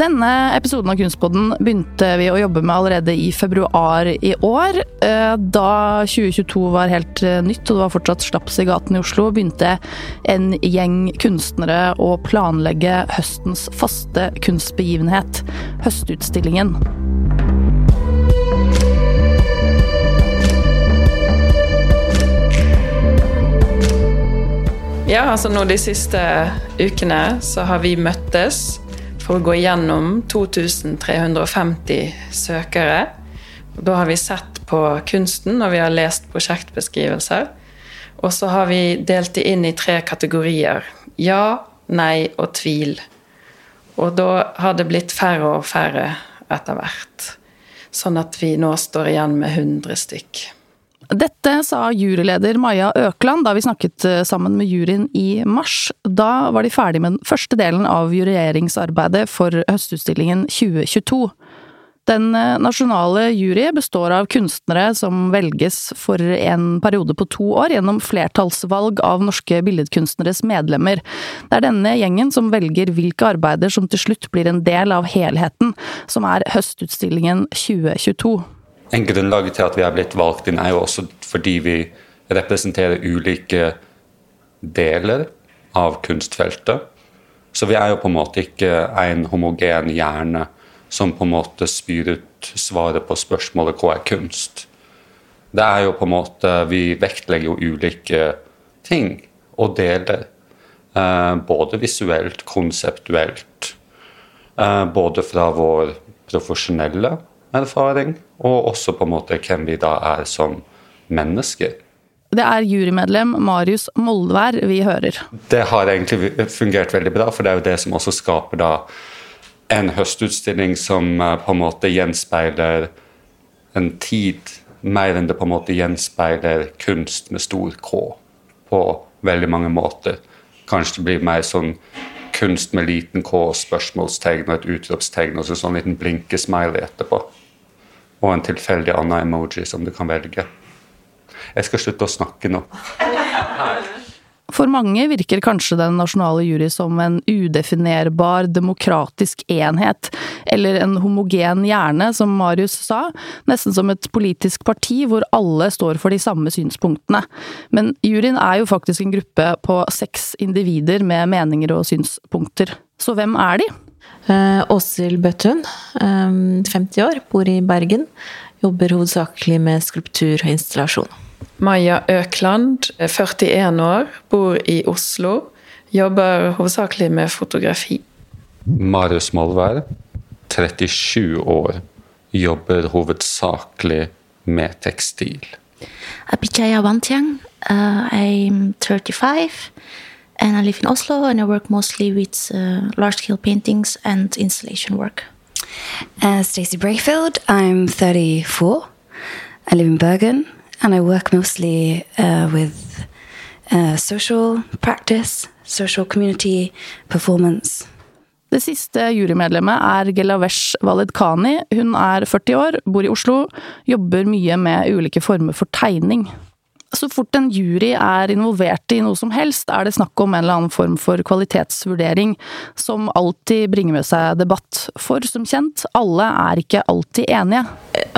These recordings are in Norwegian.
Denne episoden av Kunstpodden begynte vi å jobbe med allerede i februar i år. Eh, da 2022 var helt eh, nytt og det var fortsatt slaps i gaten i Oslo, begynte en gjeng kunstnere å planlegge høstens faste kunstbegivenhet, Høstutstillingen. Ja, altså nå de siste ukene så har vi møttes for å gå gjennom 2350 søkere. Da har vi sett på kunsten, og vi har lest prosjektbeskrivelser. Og så har vi delt det inn i tre kategorier. Ja, nei og tvil. Og da har det blitt færre og færre etter hvert. Sånn at vi nå står igjen med 100 stykk. Dette sa juryleder Maja Økland da vi snakket eh, sammen med juryen i mars. Da var de ferdig med den første delen av jureringsarbeidet for Høstutstillingen 2022. Den eh, nasjonale jury består av kunstnere som velges for en periode på to år gjennom flertallsvalg av norske billedkunstneres medlemmer. Det er denne gjengen som velger hvilke arbeider som til slutt blir en del av helheten, som er Høstutstillingen 2022. En grunnlag til at vi har blitt valgt inn, er jo også fordi vi representerer ulike deler av kunstfeltet. Så vi er jo på en måte ikke en homogen hjerne som på en måte spyr ut svaret på spørsmålet 'hva er kunst'? Det er jo på en måte Vi vektlegger jo ulike ting og deler. Eh, både visuelt, konseptuelt. Eh, både fra vår profesjonelle erfaring, og også på en måte hvem vi da er som mennesker. Det er jurymedlem Marius Moldvær vi hører. Det har egentlig fungert veldig bra, for det er jo det som også skaper da en høstutstilling som eh, på en måte gjenspeiler en tid, mer enn det på en måte gjenspeiler kunst med stor K på veldig mange måter. Kanskje det blir mer sånn kunst med liten K, spørsmålstegn og et utropstegn og så sånn liten blinkesmiley etterpå og en tilfeldig annen emoji som du kan velge. Jeg skal slutte å snakke nå. For mange virker kanskje den nasjonale jury som en udefinerbar demokratisk enhet, eller en homogen hjerne, som Marius sa, nesten som et politisk parti hvor alle står for de samme synspunktene. Men juryen er jo faktisk en gruppe på seks individer med meninger og synspunkter. Så hvem er de? Eh, Åshild Bøttun, 50 år, bor i Bergen. Jobber hovedsakelig med skulptur og installasjon. Maja Økland, 41 år, bor i Oslo. Jobber hovedsakelig med fotografi. Marius Molvær, 37 år, jobber hovedsakelig med tekstil. Jeg Wantiang, uh, I'm 35 and I live in Oslo and I work mostly with uh, large scale paintings and installation work. Uh, Stacey Brayfield, I'm 34. I live in Bergen and I work mostly uh, with uh, social practice, social community, performance. Det siste jurymedlemmet er Gelavesh Walid-Khani. Hun er 40 år, bor i Oslo, jobber mye med ulike former for tegning. Så fort en jury er involvert i noe som helst, er det snakk om en eller annen form for kvalitetsvurdering, som alltid bringer med seg debatt. For som kjent, alle er ikke alltid enige.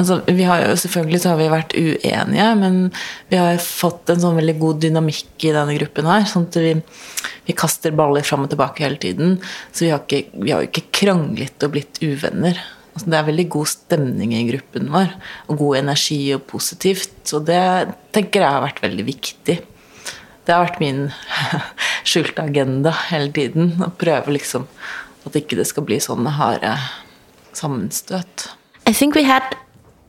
Altså, vi har jo, selvfølgelig så har vi vært uenige, men vi har fått en sånn veldig god dynamikk i denne gruppen her. sånn at vi, vi kaster baller fram og tilbake hele tiden. Så vi har, ikke, ikke kranglet og blitt uvenner. Altså, det er veldig god stemning i gruppen vår, og god energi og positivt. Så det tenker jeg har vært veldig viktig. Det har vært min skjulte agenda hele tiden. Å prøve liksom at ikke det skal bli sånne harde sammenstøt. I think we had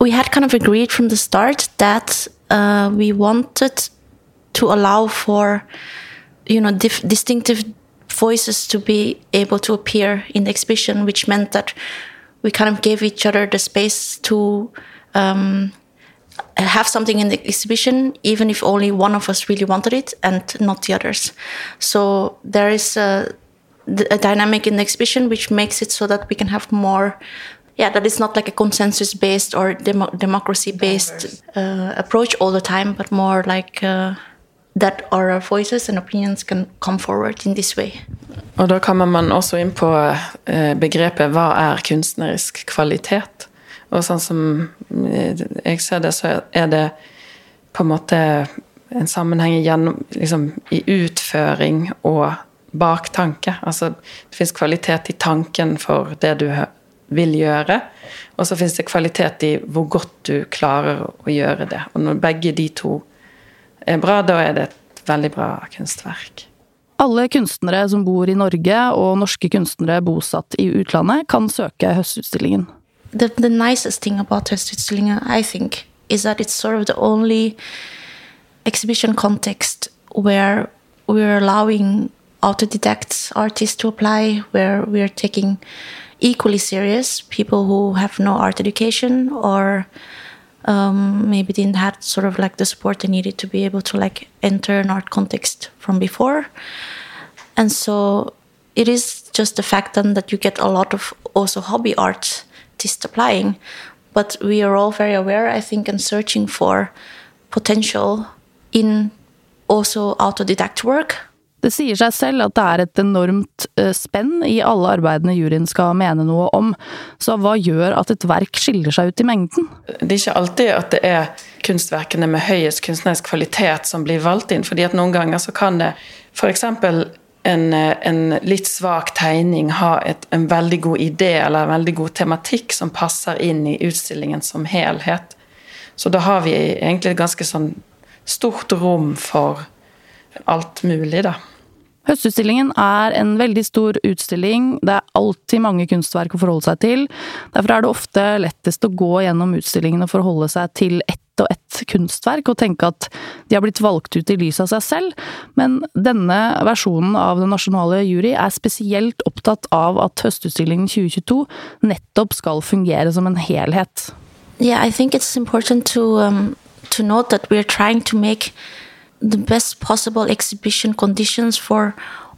we had kind of agreed from the start that uh, we wanted to allow for you know distinctive voices to be able to appear in the exhibition, which meant that we kind of gave each other the space to um, have something in the exhibition, even if only one of us really wanted it and not the others. So there is a, a dynamic in the exhibition which makes it so that we can have more. Yeah, that is not like a consensus based or demo democracy based uh, approach all the time, but more like uh, that our voices and opinions can come forward in this way. Og da kommer man også inn på eh, begrepet hva er kunstnerisk kvalitet? Og sånn som eh, jeg ser det, så er det på en måte en sammenheng gjennom, liksom, i utføring og baktanke. Altså det fins kvalitet i tanken for det du vil gjøre, og så fins det kvalitet i hvor godt du klarer å gjøre det. Og når begge de to er bra, da er det et veldig bra kunstverk. Alle kunstnere som bor i Norge, og norske kunstnere bosatt i utlandet, kan søke Høstutstillingen. The, the nicest Høstutstillingen, I think, is that it's sort of the only exhibition context where we're allowing autodidacts artists to apply, where we're taking equally serious people who have no art education or um, maybe didn't have sort of like the support they needed to be able to like enter an art context from before. And so it is just the fact then that you get a lot of also hobby artists applying, but we are all very aware, I think, and searching for potential in also autodidact work. Det sier seg selv at det er et enormt eh, spenn i alle arbeidene juryen skal mene noe om, så hva gjør at et verk skiller seg ut i mengden? Det er ikke alltid at det er kunstverkene med høyest kunstnerisk kvalitet som blir valgt inn, fordi at noen ganger så kan det f.eks. En, en litt svak tegning ha et, en veldig god idé eller en veldig god tematikk som passer inn i utstillingen som helhet. Så da har vi egentlig et ganske sånn stort rom for alt mulig, da. Høstutstillingen er en veldig stor utstilling, det er alltid mange kunstverk å forholde seg til. Derfor er det ofte lettest å gå gjennom utstillingen og forholde seg til ett og ett kunstverk, og tenke at de har blitt valgt ut i lys av seg selv, men denne versjonen av Den nasjonale jury er spesielt opptatt av at Høstutstillingen 2022 nettopp skal fungere som en helhet. Yeah, I think it's important to, um, to note that we're trying to the best possible exhibition conditions for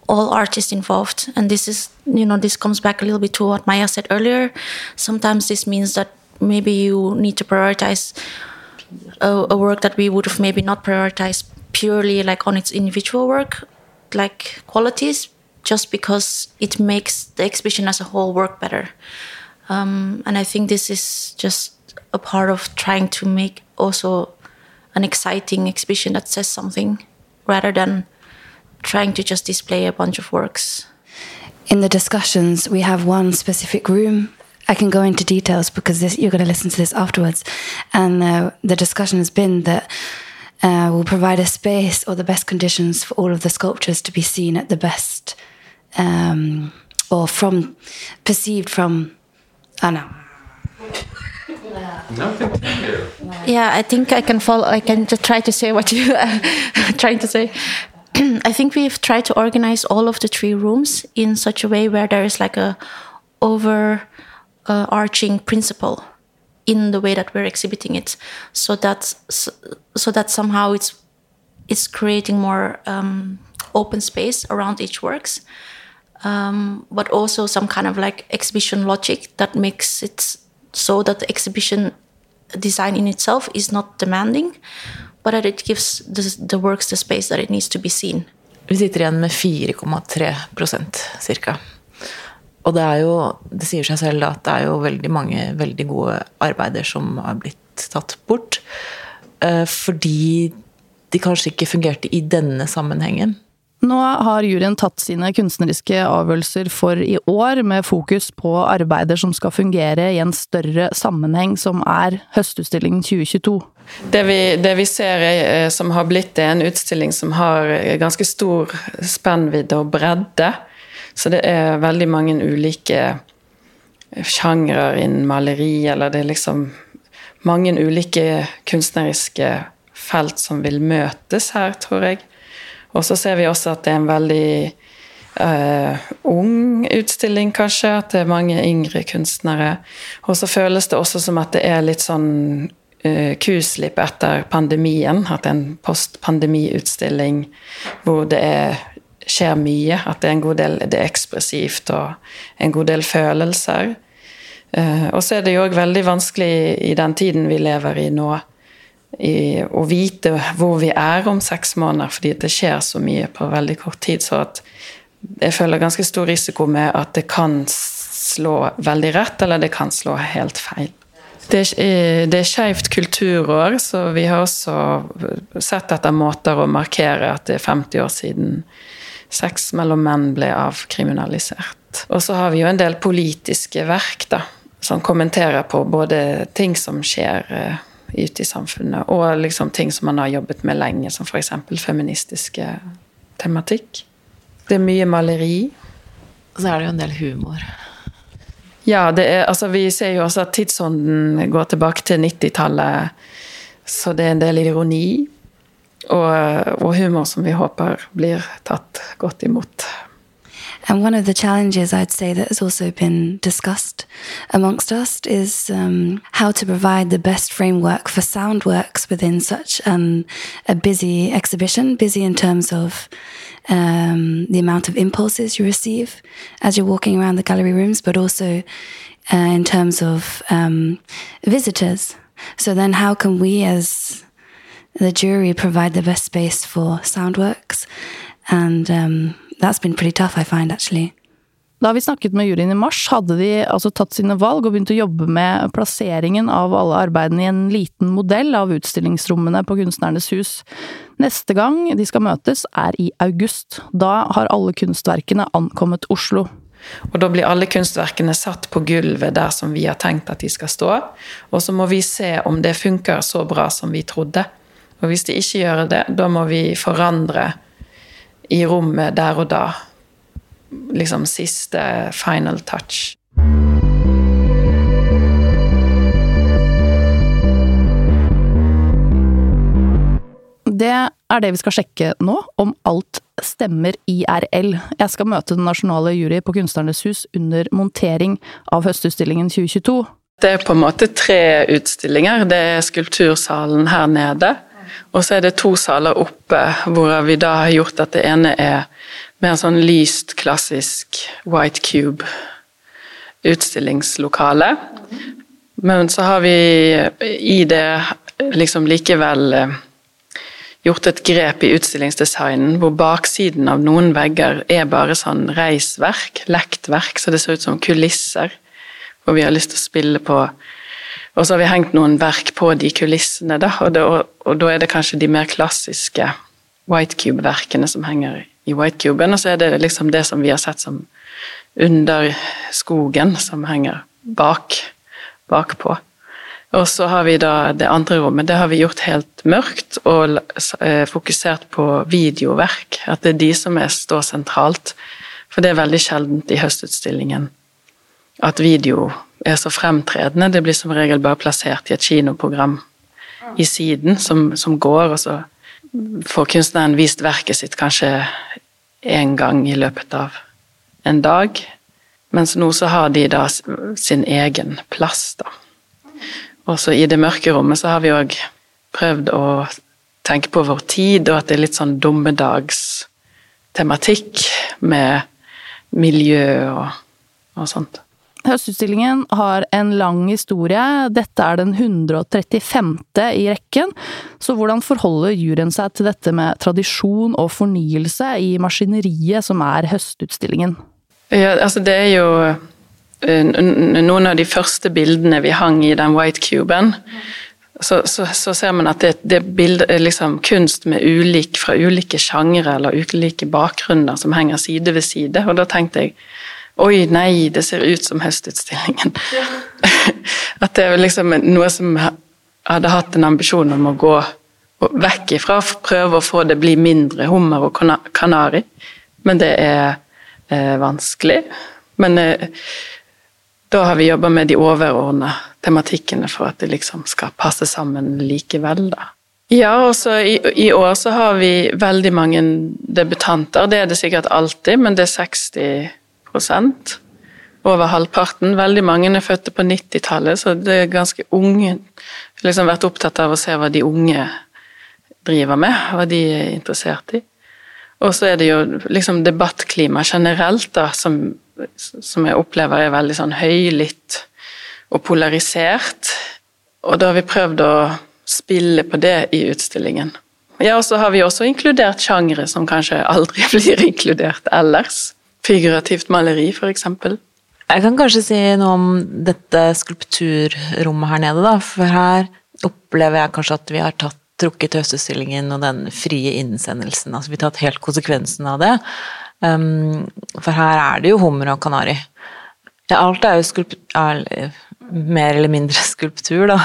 all artists involved. And this is, you know, this comes back a little bit to what Maya said earlier. Sometimes this means that maybe you need to prioritize a, a work that we would have maybe not prioritized purely like on its individual work, like qualities, just because it makes the exhibition as a whole work better. Um, and I think this is just a part of trying to make also an exciting exhibition that says something rather than trying to just display a bunch of works. In the discussions, we have one specific room. I can go into details because this, you're going to listen to this afterwards. And uh, the discussion has been that uh, we'll provide a space or the best conditions for all of the sculptures to be seen at the best, um, or from perceived from. I don't. Yeah, I think I can follow. I can just try to say what you are trying to say. I think we've tried to organize all of the three rooms in such a way where there is like a overarching uh, principle in the way that we're exhibiting it, so that so that somehow it's it's creating more um, open space around each works, um, but also some kind of like exhibition logic that makes it so that the exhibition design in itself is not demanding, but that it gives the, the works the space that it needs to be seen. Vi sitter igjen med 4,3 ca. Og det er jo Det sier seg selv at det er jo veldig mange veldig gode arbeider som har blitt tatt bort. Eh, fordi de kanskje ikke fungerte i denne sammenhengen. Nå har juryen tatt sine kunstneriske avgjørelser for i år, med fokus på arbeider som skal fungere i en større sammenheng, som er Høstutstillingen 2022. Det vi, det vi ser er, eh, som har blitt er en utstilling som har ganske stor spennvidde og bredde. Så det er veldig mange ulike sjangre innen maleri, eller det er liksom mange ulike kunstneriske felt som vil møtes her, tror jeg. Og så ser vi også at det er en veldig uh, ung utstilling, kanskje. At det er mange yngre kunstnere. Og så føles det også som at det er litt sånn uh, kuslipp etter pandemien. At det er en postpandemiutstilling hvor det er, skjer mye. At det er en god del det er ekspressivt og en god del følelser. Uh, og så er det jo òg veldig vanskelig i den tiden vi lever i nå, å vite hvor vi er om seks måneder, fordi det skjer så mye på veldig kort tid. Så jeg føler ganske stor risiko med at det kan slå veldig rett, eller det kan slå helt feil. Det er, det er Skeivt kulturår, så vi har også sett etter måter å markere at det er 50 år siden sex mellom menn ble avkriminalisert. Og så har vi jo en del politiske verk da, som kommenterer på både ting som skjer eh, ute i samfunnet, og liksom ting som man har jobbet med lenge, som f.eks. feministiske tematikk. Det er mye maleri. Og så er det jo en del humor. Ja, er, altså, vi ser jo også at tidsånden går tilbake til 90-tallet. Så det er en del ironi og, og humor som vi håper blir tatt godt imot. And one of the challenges I'd say that has also been discussed amongst us is um, how to provide the best framework for sound works within such um, a busy exhibition, busy in terms of um, the amount of impulses you receive as you're walking around the gallery rooms, but also uh, in terms of um, visitors. So then, how can we as the jury provide the best space for sound works? And um, that's been pretty tough, I find, actually. Da vi snakket med juryen i mars, hadde de altså tatt sine valg og begynt å jobbe med plasseringen av alle arbeidene i en liten modell av utstillingsrommene på Kunstnernes hus. Neste gang de skal møtes, er i august. Da har alle kunstverkene ankommet Oslo. Og da blir alle kunstverkene satt på gulvet der som vi har tenkt at de skal stå. Og så må vi se om det funker så bra som vi trodde. Og hvis de ikke gjør det, da må vi forandre i rommet der og da. Liksom siste final touch. Det er det vi skal sjekke nå, om alt stemmer IRL. Jeg skal møte den nasjonale jury på Kunstnernes hus under montering av Høstutstillingen 2022. Det er på en måte tre utstillinger. Det er Skulptursalen her nede. Og så er det to saler oppe hvor vi da har gjort at det ene er mer sånn lyst, klassisk white cube utstillingslokale. Men så har vi i det liksom likevel eh, gjort et grep i utstillingsdesignen hvor baksiden av noen vegger er bare sånn reisverk, lekt verk, så det ser ut som kulisser. Hvor vi har lyst til å spille på og så har vi hengt noen verk på de kulissene, da, og, det, og, og da er det kanskje de mer klassiske White Cube-verkene som henger i White Cuben, og så er det liksom det som vi har sett som under skogen, som henger bak, bakpå. Og så har vi da det andre rommet, det har vi gjort helt mørkt og eh, fokusert på videoverk. At det er de som er, står sentralt. For det er veldig sjeldent i høstutstillingen at video er så fremtredende. Det blir som regel bare plassert i et kinoprogram i siden som, som går, og så får kunstneren vist verket sitt kanskje én gang i løpet av en dag. Mens nå så har de da sin egen plass, da. Også i det mørke rommet så har vi òg prøvd å tenke på vår tid, og at det er litt sånn dummedagstematikk med miljø og, og sånt. Høstutstillingen har en lang historie. Dette er den 135. i rekken. Så hvordan forholder juryen seg til dette med tradisjon og fornyelse i maskineriet som er Høstutstillingen? Ja, altså det er jo eh, noen av de første bildene vi hang i den white cuben. Så, så, så ser man at det, det bildet er liksom kunst med ulik, fra ulike sjangre eller ulike bakgrunner som henger side ved side. Og da tenkte jeg Oi, nei, det ser ut som Høstutstillingen. Ja. At det er liksom noe som hadde hatt en ambisjon om å gå vekk ifra, prøve å få det bli mindre hummer og kanari. Men det er eh, vanskelig. Men eh, da har vi jobba med de overordna tematikkene for at det liksom skal passe sammen likevel, da. Ja, og så i, i, år så har vi veldig mange debutanter. Det er det sikkert alltid, men det er 60 over halvparten. Veldig mange er fødte på 90-tallet, så det er ganske unge. Jeg har liksom vært opptatt av å se hva de unge driver med, hva de er interessert i. Og så er det jo liksom debattklima generelt, da, som, som jeg opplever er veldig sånn høylytt og polarisert. Og da har vi prøvd å spille på det i utstillingen. Ja, og så har vi også inkludert sjangre som kanskje aldri blir inkludert ellers. Figurativt maleri, f.eks. Jeg kan kanskje si noe om dette skulpturrommet her nede, da. For her opplever jeg kanskje at vi har tatt trukket høstutstillingen og den frie innsendelsen. Altså vi har tatt helt konsekvensen av det. Um, for her er det jo hummer og kanari. Ja, alt er jo skulptur er mer eller mindre skulptur, da.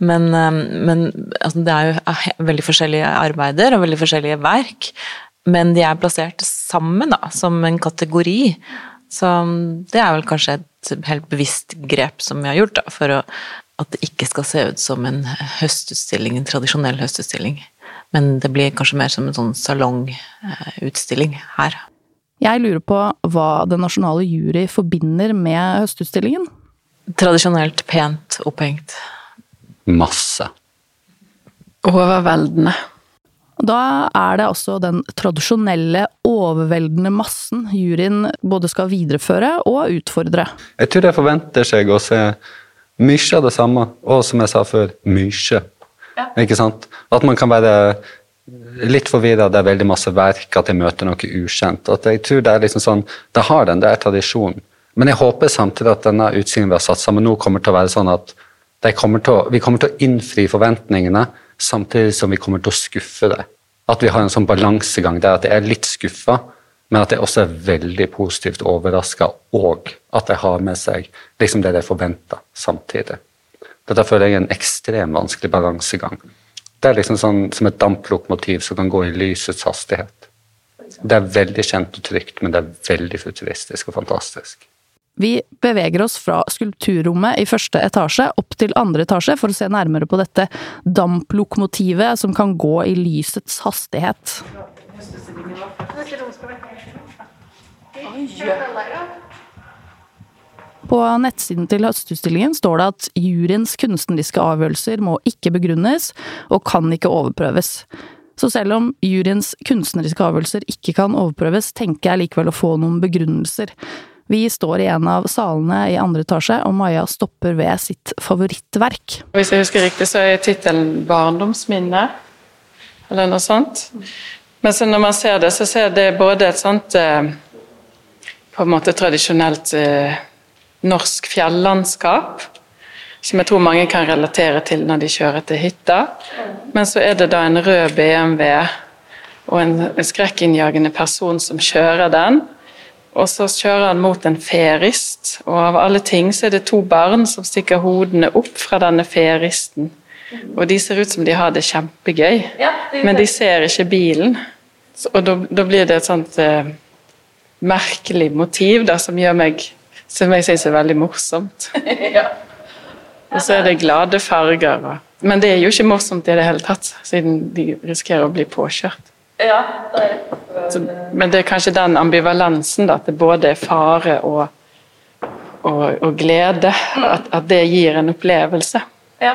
Men, men, men altså, det er jo veldig forskjellige arbeider og veldig forskjellige verk. Men de er plassert sammen, da, som en kategori. Så det er vel kanskje et helt bevisst grep som vi har gjort, da, for å, at det ikke skal se ut som en høstutstilling, en tradisjonell høstutstilling. Men det blir kanskje mer som en sånn salongutstilling her. Jeg lurer på hva Den nasjonale jury forbinder med høstutstillingen? Tradisjonelt pent opphengt. Masse. Overveldende. Da er det altså den tradisjonelle, overveldende massen juryen både skal videreføre og utfordre. Jeg tror det forventer seg å se mye av det samme, og som jeg sa før, mye. Ja. Ikke sant? At man kan være litt forvirra, det er veldig masse verk, at jeg møter noe ukjent. At jeg tror det er liksom sånn, det har den, det er tradisjonen. Men jeg håper samtidig at denne utstillingen vi har satt sammen nå, kommer til å være sånn at kommer å, vi kommer til å innfri forventningene, samtidig som vi kommer til å skuffe deg. At vi har en sånn balansegang der at jeg er litt skuffa, men at jeg også er veldig positivt overraska, og at jeg har med seg liksom det jeg forventer samtidig. Dette føler jeg er en ekstremt vanskelig balansegang. Det er liksom sånn som et damplokomotiv som kan gå i lysets hastighet. Det er veldig kjent og trygt, men det er veldig futuristisk og fantastisk. Vi beveger oss fra skulpturrommet i første etasje opp til andre etasje for å se nærmere på dette damplokomotivet som kan gå i lysets hastighet. På nettsiden til Høstutstillingen står det at juryens kunstneriske avgjørelser må ikke begrunnes og kan ikke overprøves. Så selv om juryens kunstneriske avgjørelser ikke kan overprøves, tenker jeg likevel å få noen begrunnelser. Vi står i en av salene i andre etasje, og Maja stopper ved sitt favorittverk. Hvis jeg husker riktig, så er tittelen 'Barndomsminne', eller noe sånt. Men så når man ser det, så ser det både et sånt eh, på en måte tradisjonelt eh, norsk fjellandskap, som jeg tror mange kan relatere til når de kjører til hytta. Men så er det da en rød BMW og en skrekkinnjagende person som kjører den. Og så kjører han mot en ferist, og av alle ting så er det to barn som stikker hodene opp fra denne feristen. Og de ser ut som de har det kjempegøy, men de ser ikke bilen. Og da, da blir det et sånt eh, merkelig motiv da, som gjør meg som jeg syns er veldig morsomt. Og så er det glade farger. Men det er jo ikke morsomt i det hele tatt, siden de risikerer å bli påkjørt. Ja, det er så, men det er kanskje den ambivalensen, da, at det både er fare og, og, og glede. At, at, det gir en opplevelse. Ja.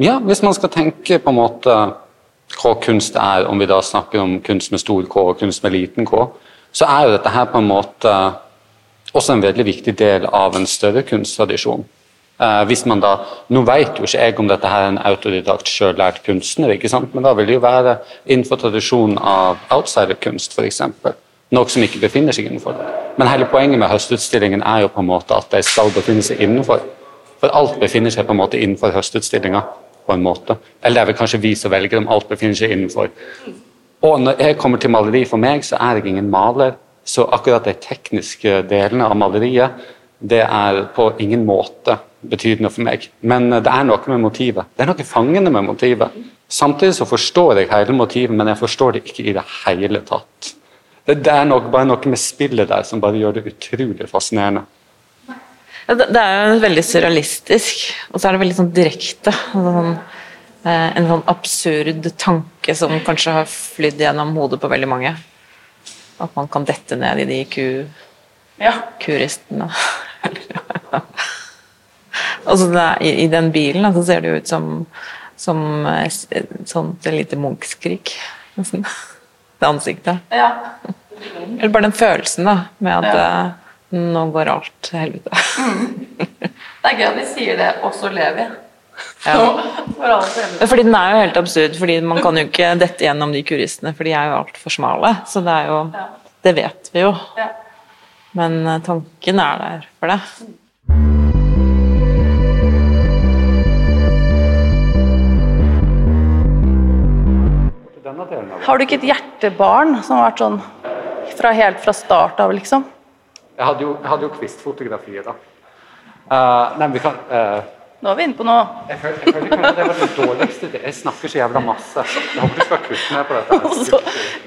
ja, hvis man skal tenke på en måte hva kunst er, om vi da snakker om kunst med stor K og kunst med liten K, så er jo dette her på en måte også en veldig viktig del av en større kunsttradisjon. Eh, hvis man da, Nå vet jo ikke jeg om dette her er en autodidakt sjøllært kunstner, ikke sant? men da vil det jo være innenfor tradisjonen av outsiderkunst, f.eks. Noe som ikke befinner seg innenfor det. Men hele poenget med høstutstillingen er jo på en måte at de skal befinne seg innenfor. For alt befinner seg på en måte innenfor høstutstillinga. på en måte. Eller det er vel kanskje vi som velger om alt befinner seg innenfor. Og når jeg kommer til maleri, for meg så er jeg ingen maler. Så akkurat de tekniske delene av maleriet, det er på ingen måte betydende for meg. Men eh, det er noe med motivet. Det er noe fangende med motivet. Samtidig så forstår jeg hele motivet, men jeg forstår det ikke i det hele tatt. Det, er nok, bare noe med spillet der som bare gjør det utrolig fascinerende. Det er jo veldig surrealistisk, og så er det veldig sånn direkte. Sånn, eh, en sånn absurd tanke som kanskje har flydd gjennom hodet på veldig mange. At man kan dette ned i de ku, ja. Kuristen Altså, er, i, i, den bilen så altså, ser det jo ut som, som et sånt lite munkskrik. nesten. Det ansiktet. Ja. Eller bare den følelsen, da, med at ja. uh, nå går alt til helvete. Mm. Det er gøy at de sier det, og så lever vi. Ja. Fordi den er jo helt absurd, fordi man kan jo ikke dette gjennom de kuristene, for de er jo altfor smale. Så det er jo Det vet vi jo. Men eh, tanken er der for det. Har du ikke et hjertebarn som har vært sånn fra helt fra start av, liksom? Jeg hadde jo, jeg hadde jo kvistfotografiet, da. Uh, nei, vi kan uh, Nå er vi inne på noe. Jeg føler, jeg føler kanskje det var det dårligste. Jeg snakker så jævla masse. Jeg håper du skal kutte ned på dette. Også,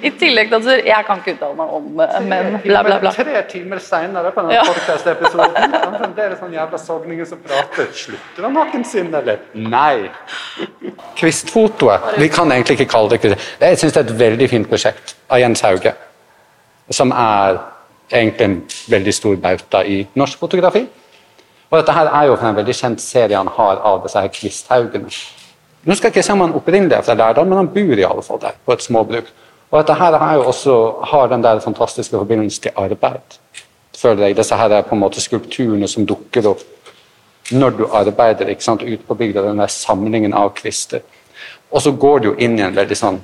I tillegg til at Jeg kan ikke uttale meg om eh, men bla, bla, bla. Tre timer seinere på denne Ja. podcast-episoden er det fremdeles sånne jævla sogninger som prater. Slutter han naken sin, eller? Nei. Kvistfotoet. Vi kan egentlig ikke kalle det kvist. Jeg syns det er et veldig fint prosjekt av Jens Hauge. Som er egentlig en veldig stor bauta i norsk fotografi. Og dette her er jo fra en veldig kjent serie han har av disse her kvisthaugene. Nå skal jeg ikke si om han opprinnelig er fra Lærdal, men han bor i alle fall der, på et småbruk. Og dette her er jo også, har den der fantastiske forbindelsen til arbeid. Føler jeg. Disse her er på en måte skulpturene som dukker opp når du arbeider ikke sant, ute på bygda, den der samlingen av kvister. Og så går det jo inn i en veldig sånn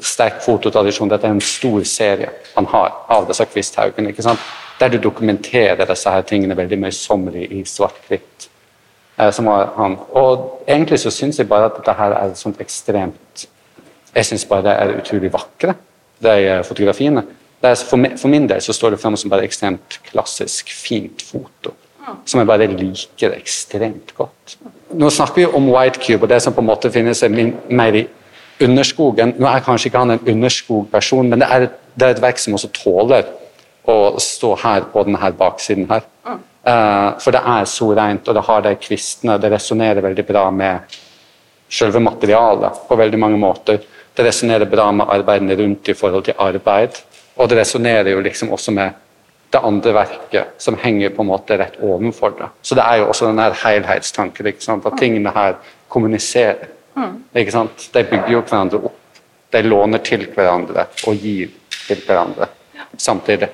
sterk fototradisjon. Dette er en stor serie han har av disse kvisthaugene. ikke sant? Der du dokumenterer disse her tingene veldig møysommelig i svart-hvitt. Eh, som har han. Og egentlig så syns jeg bare at dette her er sånt ekstremt Jeg syns bare det er utrolig vakre, de eh, fotografiene. For, mi- for min del så står det frem som bare ekstremt klassisk, fint foto. Som jeg bare liker ekstremt godt. Nå snakker vi om White Cube, og det som på en måte finnes er mer i underskogen. Nå er kanskje ikke han en underskogperson, men det er, et- det er et verk som også tåler å stå her på denne baksiden her. Eh, for det er så rent, og det har de kvistene, det resonnerer veldig bra med selve materialet på veldig mange måter. Det resonnerer bra med arbeidene rundt i forhold til arbeid, og det resonnerer jo liksom også med det andre verket som henger på en måte rett ovenfor det. Så det er jo også den her helhetstanken, at tingene her kommuniserer. Ikke sant? De bygger jo hverandre opp. De låner til hverandre og gir til hverandre samtidig.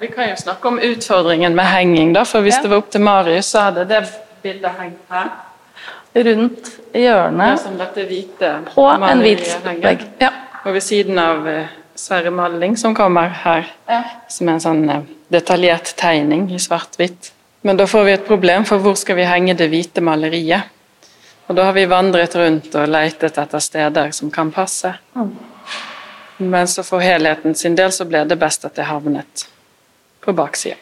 Vi kan jo snakke om utfordringen med henging, da, for hvis Ja. det var opp til Marius, så hadde det bildet hengt her. Rundt hjørnet. Ja, som dette hvite på en hvit vegg. Ja. Og ved siden av eh, Sverre Malling, som kommer her, Ja. som er en sånn eh, detaljert tegning i svart-hvitt. Men da får vi et problem, for hvor skal vi henge det hvite maleriet? Og da har vi vandret rundt og leitet etter steder som kan passe. Men så for helheten sin del så ble det best at det havnet på baksida.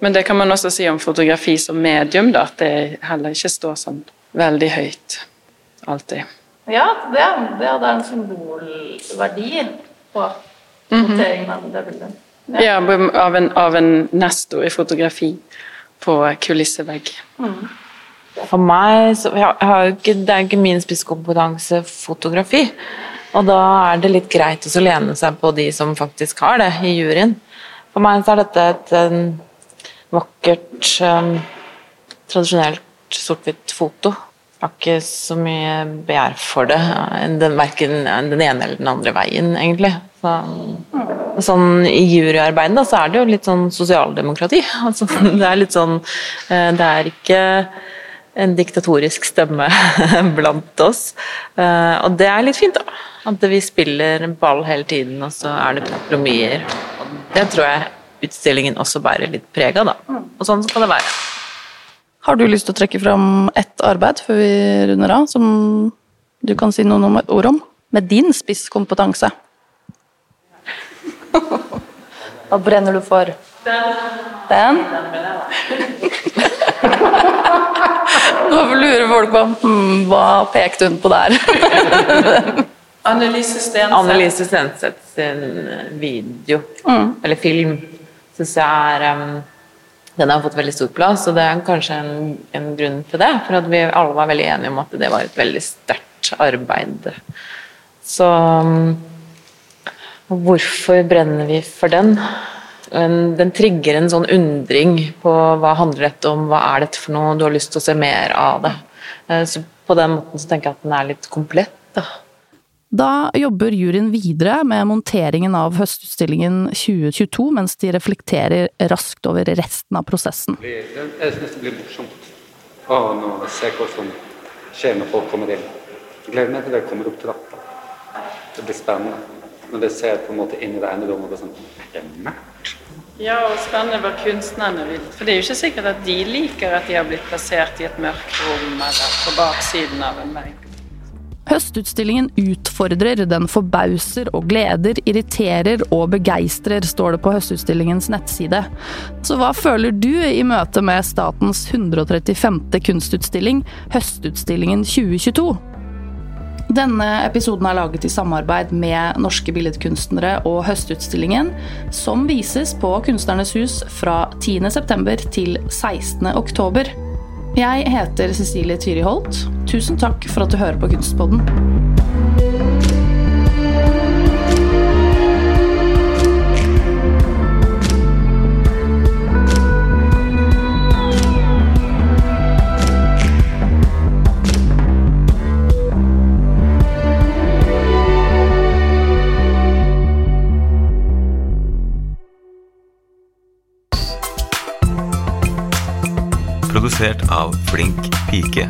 Men det kan man også si om fotografi som medium, da, at det heller ikke står sånn veldig høyt alltid. Ja, det, det er en symbolverdi på noteringen av det bildet. Ja, av en, av en nestor i fotografi på kulissevegg. For meg så jeg har jo ikke, Det er ikke min spisskompetanse fotografi. Og da er det litt greit å lene seg på de som faktisk har det, i juryen. For meg så er dette et em, vakkert, um, tradisjonelt sort-hvitt foto. Jeg har ikke så mye begjær for det, den, verken den ene eller den andre veien, egentlig. Så, sånn I juryarbeidet da, så er det jo litt sånn sosialdemokrati. Altså, det er litt sånn eh, Det er ikke en diktatorisk stemme blant oss. Eh, og det er litt fint, da. At vi spiller ball hele tiden, og så er det kompromisser. Det tror jeg utstillingen også bærer litt preg av, da. Og sånn skal det være. Har du lyst til å trekke fram ett arbeid før vi runder av, som du kan si noen ord om? Med din spisskompetanse. Hva brenner du for? Den? Nå lurer folk på hmm, hva pekte hun på der. Annelise Stenseth. Annelise Stenseth sin video, eller film, syns jeg er um, Den har fått veldig stor plass, og det er kanskje en, en grunn til det. For at vi alle var veldig enige om at det var et veldig sterkt arbeid. Så um, hvorfor brenner vi for den? En- Den trigger en sånn undring på hva handler dette om, hva er dette for noe, du har lyst til å se mer av det. Eh, Så på den måten så tenker jeg at den er litt komplett. da. Da jobber juryen videre med monteringen av høstutstillingen 2022, mens de reflekterer raskt over resten av prosessen. Jeg syns det blir morsomt. Å, nå se som skjer når folk kommer inn. Jeg gleder meg til dere kommer opp trappa. Det blir spennende. Når dere ser på en måte inn i det ene rommet og bare sånn Det er mørkt. Ja, og spennende hva kunstnerne vil. For det er jo ikke sikkert at de liker at de har blitt plassert i et mørkt rom eller på baksiden av en vegg. Høstutstillingen utfordrer, den forbauser og gleder, irriterer og begeistrer, står det på Høstutstillingens nettside. Så hva føler du i møte med statens 135. kunstutstilling, Høstutstillingen 2022? Denne episoden er laget i samarbeid med norske billedkunstnere og Høstutstillingen, som vises på Kunstnernes hus fra 10.9. til 16.10. Jeg heter Cecilie Tyri Holt. Tusen takk for at du hører på Kunstpodden. Produsert av Flink pike.